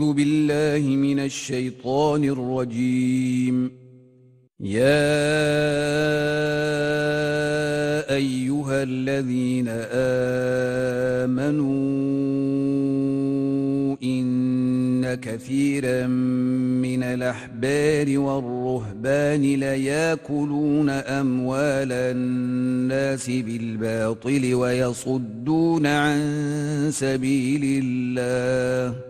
أعوذ بالله من الشيطان الرجيم. يا أيها الذين آمنوا إن كثيرا من الأحبار والرهبان ليأكلون أموال الناس بالباطل ويصدون عن سبيل الله.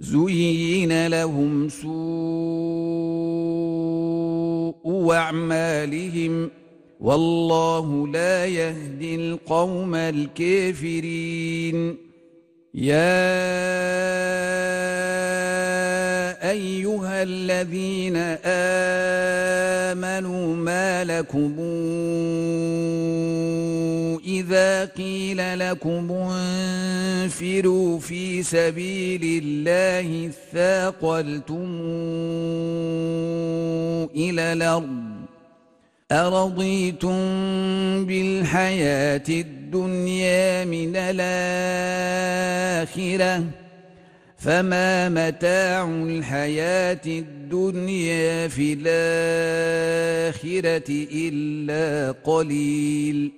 زين لهم سوء اعمالهم والله لا يهدي القوم الكافرين يا ايها الذين امنوا ما لكم إذا قيل لكم انفروا في سبيل الله اثاقلتم إلى الأرض أرضيتم بالحياة الدنيا من الآخرة فما متاع الحياة الدنيا في الآخرة إلا قليل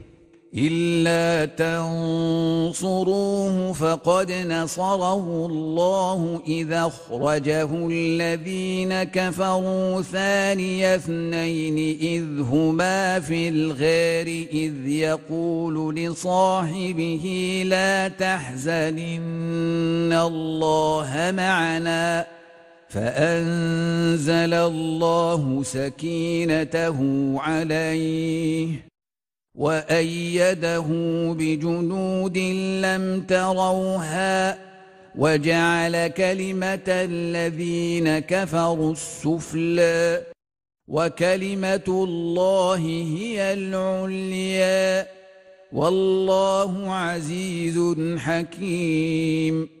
إلا تنصروه فقد نصره الله إذا أخرجه الذين كفروا ثاني اثنين إذ هما في الغار إذ يقول لصاحبه لا تحزن إن الله معنا فأنزل الله سكينته عليه وأيده بجنود لم تروها وجعل كلمة الذين كفروا السفلى وكلمة الله هي العليا والله عزيز حكيم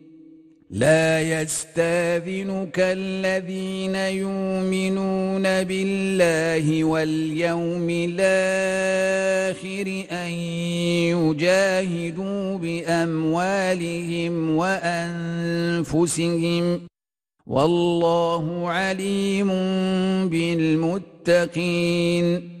لا يستاذنك الذين يؤمنون بالله واليوم الآخر أن يجاهدوا بأموالهم وأنفسهم والله عليم بالمتقين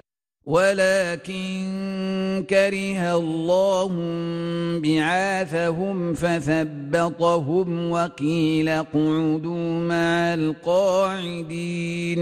ولكن كره الله بعاثهم فثبطهم وقيل اقعدوا مع القاعدين.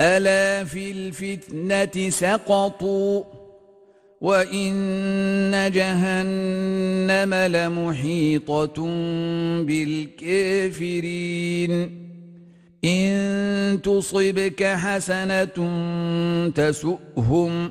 ألا في الفتنة سقطوا وإن جهنم لمحيطة بالكافرين. إن تصبك حسنة تسؤهم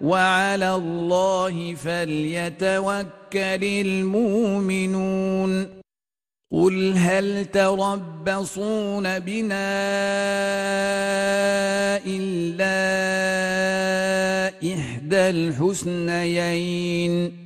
وعلى الله فليتوكل المؤمنون. قل هل تربصون بنا إلا إحدى الحسنيين؟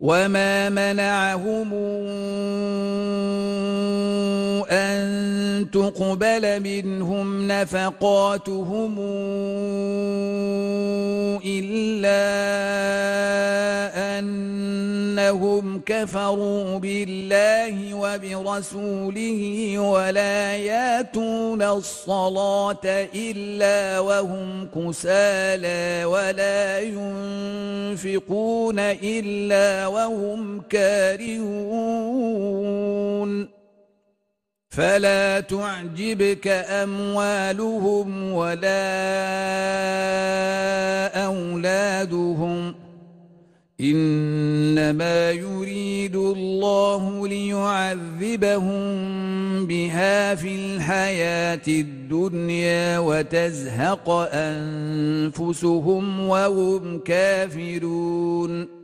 وما منعهم ان تقبل منهم نفقاتهم الا ان أنهم كفروا بالله وبرسوله ولا ياتون الصلاة إلا وهم كسالى ولا ينفقون إلا وهم كارهون فلا تعجبك أموالهم ولا أولادهم إنما يريد الله ليعذبهم بها في الحياة الدنيا وتزهق أنفسهم وهم كافرون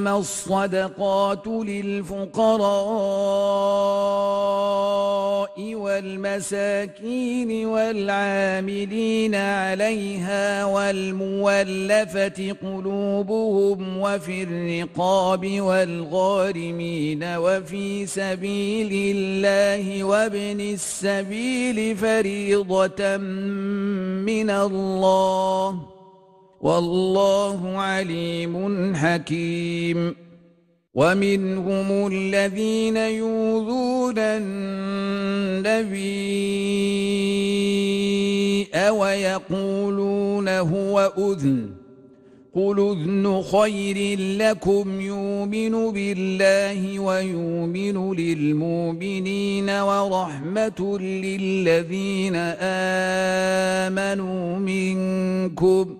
إنما الصدقات للفقراء والمساكين والعاملين عليها والمولفة قلوبهم وفي الرقاب والغارمين وفي سبيل الله وابن السبيل فريضة من الله والله عليم حكيم. ومنهم الذين يوذون النبي ويقولون هو أذن. قل أذن خير لكم يؤمن بالله ويؤمن للمؤمنين ورحمة للذين آمنوا منكم.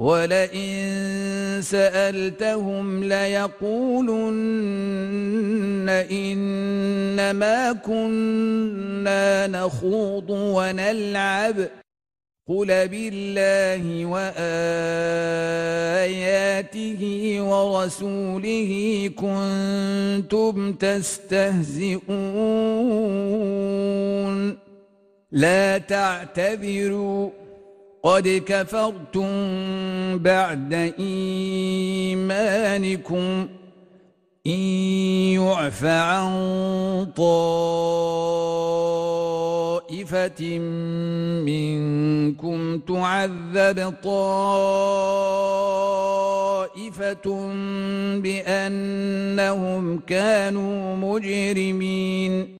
ولئن سألتهم ليقولن إنما كنا نخوض ونلعب. قل بالله وآياته ورسوله كنتم تستهزئون. لا تعتذروا. قد كفرتم بعد إيمانكم إن يعف عن طائفة منكم تعذب طائفة بأنهم كانوا مجرمين.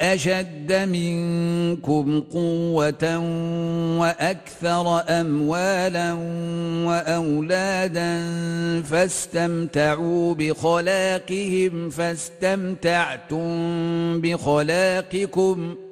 أشد منكم قوة وأكثر أموالا وأولادا فاستمتعوا بخلاقهم فاستمتعتم بخلاقكم ۖ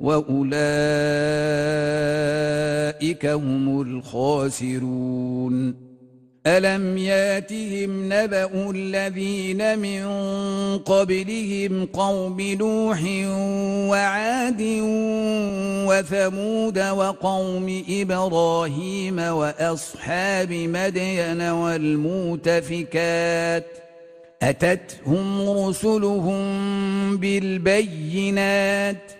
وأولئك هم الخاسرون. ألم ياتهم نبأ الذين من قبلهم قوم نوح وعاد وثمود وقوم إبراهيم وأصحاب مدين والمؤتفكات؟ أتتهم رسلهم بالبينات؟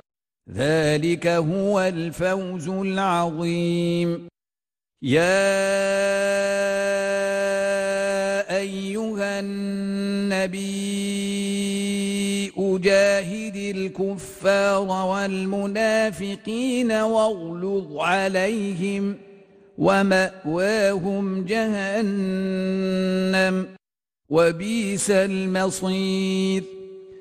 ذلك هو الفوز العظيم. يا أيها النبي أجاهد الكفار والمنافقين واغلظ عليهم ومأواهم جهنم وبئس المصير.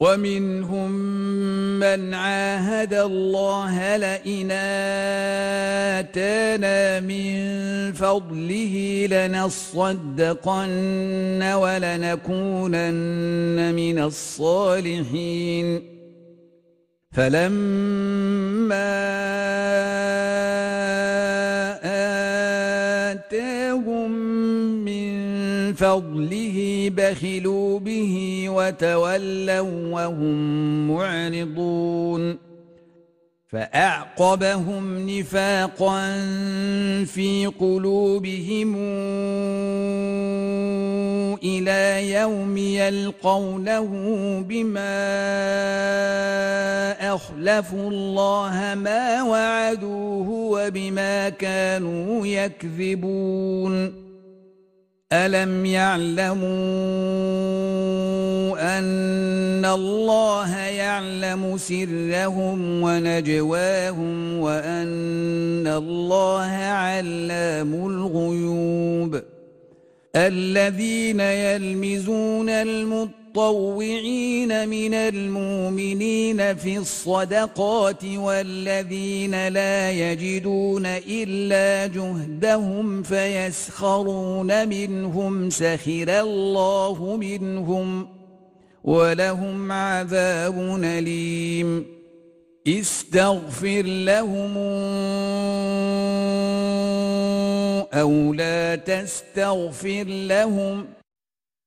ومنهم من عاهد الله لئن آتانا من فضله لنصدقن ولنكونن من الصالحين فلما آتاهم فضله بخلوا به وتولوا وهم معرضون فأعقبهم نفاقا في قلوبهم إلى يوم يلقونه بما أخلفوا الله ما وعدوه وبما كانوا يكذبون ألم يعلموا أن الله يعلم سرهم ونجواهم وأن الله علام الغيوب الذين يلمزون المطلوب المتطوعين من المؤمنين في الصدقات والذين لا يجدون إلا جهدهم فيسخرون منهم سخر الله منهم ولهم عذاب أليم. استغفر لهم أو لا تستغفر لهم ۖ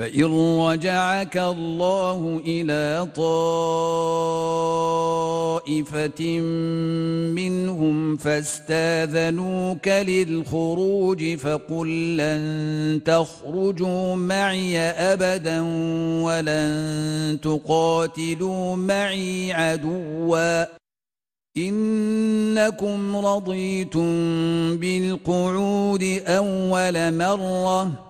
فإن رجعك الله إلى طائفة منهم فاستاذنوك للخروج فقل لن تخرجوا معي أبدا ولن تقاتلوا معي عدوا إنكم رضيتم بالقعود أول مرة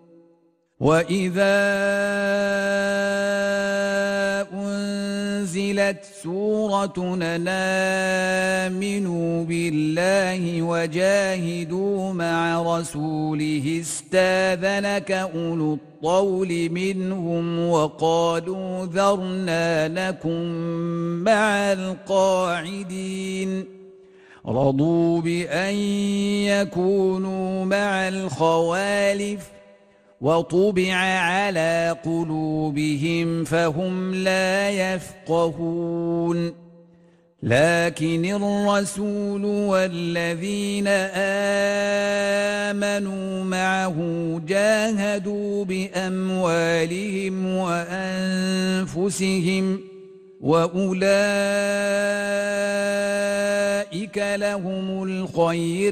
واذا نزلت سورة نامنوا بالله وجاهدوا مع رسوله استاذنك أولو الطول منهم وقالوا ذرنا لكم مع القاعدين رضوا بأن يكونوا مع الخوالف وطبع على قلوبهم فهم لا يفقهون. لكن الرسول والذين آمنوا معه جاهدوا بأموالهم وأنفسهم وأولئك لهم الخيرات.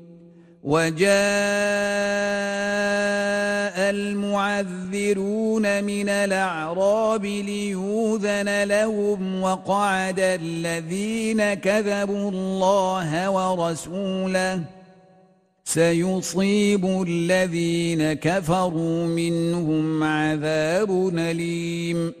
وجاء المعذرون من الأعراب ليوذن لهم وقعد الذين كذبوا الله ورسوله. سيصيب الذين كفروا منهم عذاب أليم.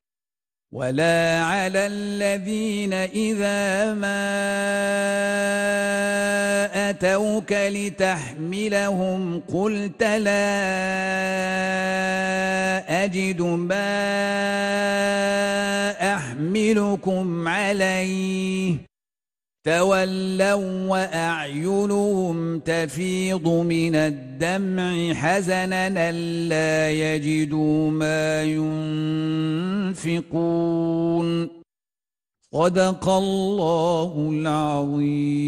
ولا على الذين إذا ما أتوك لتحملهم قلت لا أجد ما أحملكم عليه. تولوا وأعينهم تفيض من الدمع حزنا ألا يجدوا ما ينفقون. صدق الله العظيم.